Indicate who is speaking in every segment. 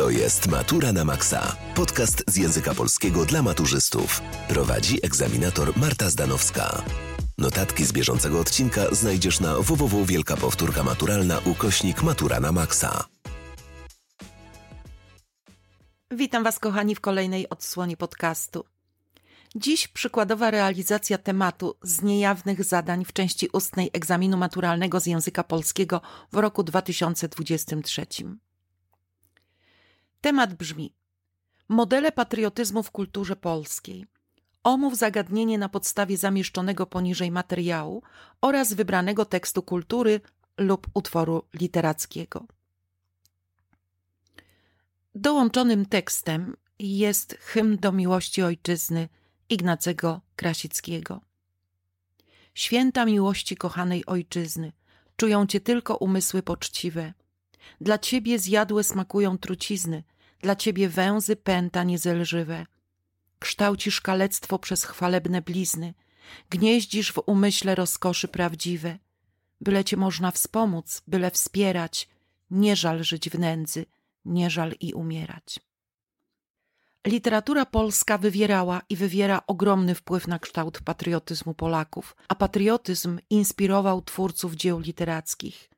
Speaker 1: To jest Matura na Maxa. Podcast z języka polskiego dla maturzystów. Prowadzi egzaminator Marta Zdanowska. Notatki z bieżącego odcinka znajdziesz na www Wielka Powtórka Maturalna ukośnik Matura na Maxa.
Speaker 2: Witam Was, kochani, w kolejnej odsłonie podcastu. Dziś przykładowa realizacja tematu z niejawnych zadań w części ustnej egzaminu maturalnego z języka polskiego w roku 2023. Temat brzmi: Modele patriotyzmu w kulturze polskiej. Omów zagadnienie na podstawie zamieszczonego poniżej materiału oraz wybranego tekstu kultury lub utworu literackiego. Dołączonym tekstem jest hymn do miłości ojczyzny Ignacego Krasickiego. Święta miłości kochanej ojczyzny, czują cię tylko umysły poczciwe. Dla ciebie zjadłe smakują trucizny, dla ciebie węzy pęta niezelżywe. Kształcisz kalectwo przez chwalebne blizny, gnieździsz w umyśle rozkoszy prawdziwe. Byle cię można wspomóc, byle wspierać, nie żal żyć w nędzy, nie żal i umierać. Literatura polska wywierała i wywiera ogromny wpływ na kształt patriotyzmu Polaków, a patriotyzm inspirował twórców dzieł literackich.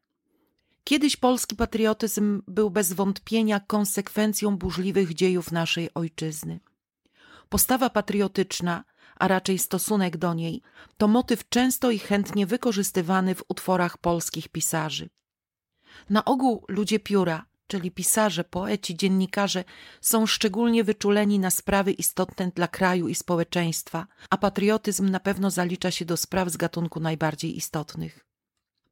Speaker 2: Kiedyś polski patriotyzm był bez wątpienia konsekwencją burzliwych dziejów naszej ojczyzny. Postawa patriotyczna, a raczej stosunek do niej, to motyw często i chętnie wykorzystywany w utworach polskich pisarzy. Na ogół ludzie pióra, czyli pisarze, poeci, dziennikarze, są szczególnie wyczuleni na sprawy istotne dla kraju i społeczeństwa, a patriotyzm na pewno zalicza się do spraw z gatunku najbardziej istotnych.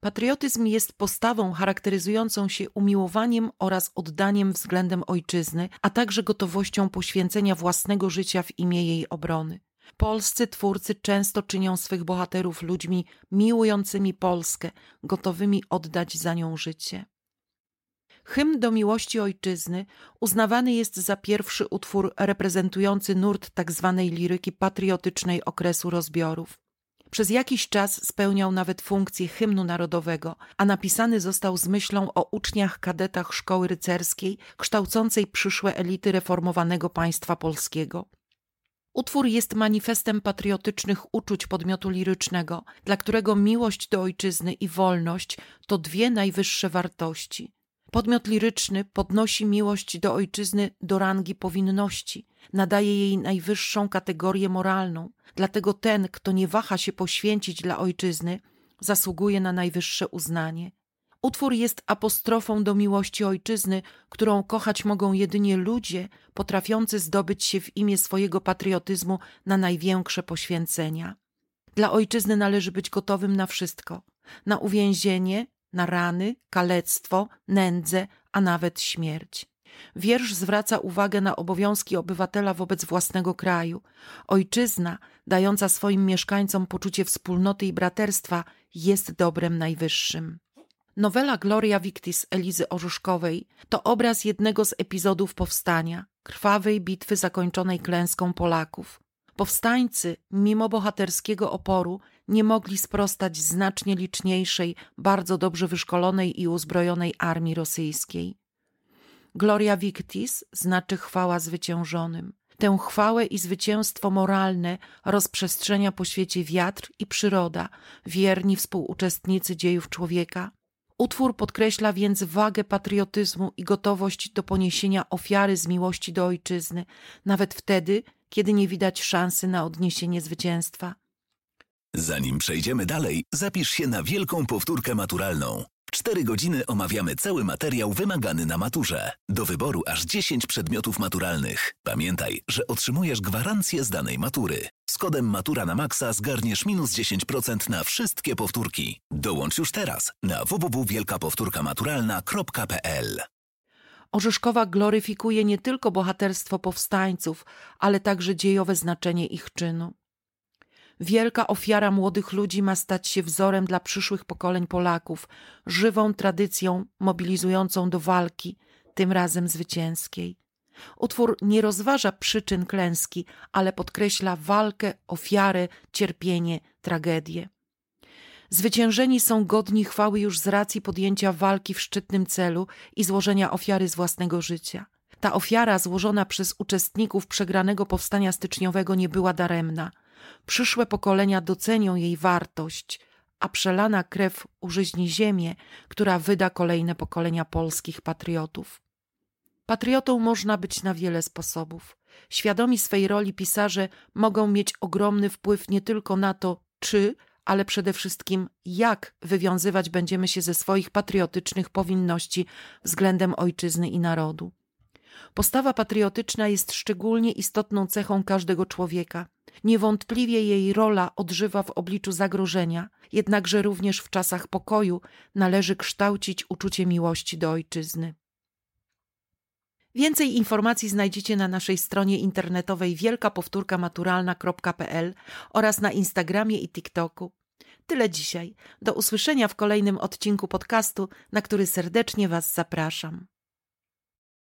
Speaker 2: Patriotyzm jest postawą charakteryzującą się umiłowaniem oraz oddaniem względem ojczyzny, a także gotowością poświęcenia własnego życia w imię jej obrony. Polscy twórcy często czynią swych bohaterów ludźmi miłującymi Polskę, gotowymi oddać za nią życie. Hymn do miłości ojczyzny uznawany jest za pierwszy utwór reprezentujący nurt tzw. Tak liryki patriotycznej okresu rozbiorów. Przez jakiś czas spełniał nawet funkcję hymnu narodowego, a napisany został z myślą o uczniach kadetach szkoły rycerskiej, kształcącej przyszłe elity reformowanego państwa polskiego. Utwór jest manifestem patriotycznych uczuć podmiotu lirycznego, dla którego miłość do ojczyzny i wolność to dwie najwyższe wartości. Podmiot liryczny podnosi miłość do ojczyzny do rangi powinności, nadaje jej najwyższą kategorię moralną, dlatego ten, kto nie waha się poświęcić dla ojczyzny, zasługuje na najwyższe uznanie. Utwór jest apostrofą do miłości ojczyzny, którą kochać mogą jedynie ludzie potrafiący zdobyć się w imię swojego patriotyzmu na największe poświęcenia. Dla ojczyzny należy być gotowym na wszystko na uwięzienie, na rany, kalectwo, nędzę, a nawet śmierć. Wiersz zwraca uwagę na obowiązki obywatela wobec własnego kraju. Ojczyzna, dająca swoim mieszkańcom poczucie wspólnoty i braterstwa, jest dobrem najwyższym. Nowela Gloria Victis Elizy Orzuszkowej to obraz jednego z epizodów powstania, krwawej bitwy zakończonej klęską Polaków. Powstańcy, mimo bohaterskiego oporu, nie mogli sprostać znacznie liczniejszej, bardzo dobrze wyszkolonej i uzbrojonej armii rosyjskiej. Gloria Victis znaczy chwała zwyciężonym. Tę chwałę i zwycięstwo moralne rozprzestrzenia po świecie wiatr i przyroda, wierni współuczestnicy dziejów człowieka. Utwór podkreśla więc wagę patriotyzmu i gotowość do poniesienia ofiary z miłości do ojczyzny, nawet wtedy, kiedy nie widać szansy na odniesienie zwycięstwa.
Speaker 1: Zanim przejdziemy dalej, zapisz się na wielką powtórkę maturalną. W 4 godziny omawiamy cały materiał wymagany na maturze. Do wyboru aż 10 przedmiotów maturalnych. Pamiętaj, że otrzymujesz gwarancję z danej matury. Z kodem Matura na Maxa zgarniesz minus 10% na wszystkie powtórki. Dołącz już teraz na www.wielkapowtórkamaturalna.pl
Speaker 2: Orzeszkowa gloryfikuje nie tylko bohaterstwo powstańców, ale także dziejowe znaczenie ich czynu. Wielka ofiara młodych ludzi ma stać się wzorem dla przyszłych pokoleń Polaków, żywą tradycją mobilizującą do walki, tym razem zwycięskiej. Utwór nie rozważa przyczyn klęski, ale podkreśla walkę, ofiarę, cierpienie, tragedię. Zwyciężeni są godni chwały już z racji podjęcia walki w szczytnym celu i złożenia ofiary z własnego życia. Ta ofiara złożona przez uczestników przegranego powstania styczniowego nie była daremna. Przyszłe pokolenia docenią jej wartość, a przelana krew użyźni ziemię, która wyda kolejne pokolenia polskich patriotów. Patriotą można być na wiele sposobów. Świadomi swej roli pisarze mogą mieć ogromny wpływ nie tylko na to, czy, ale przede wszystkim jak wywiązywać będziemy się ze swoich patriotycznych powinności względem ojczyzny i narodu. Postawa patriotyczna jest szczególnie istotną cechą każdego człowieka. Niewątpliwie jej rola odżywa w obliczu zagrożenia, jednakże również w czasach pokoju należy kształcić uczucie miłości do ojczyzny. Więcej informacji znajdziecie na naszej stronie internetowej wielkapowtórkamaturalna.pl oraz na Instagramie i TikToku. Tyle dzisiaj. Do usłyszenia w kolejnym odcinku podcastu, na który serdecznie Was zapraszam.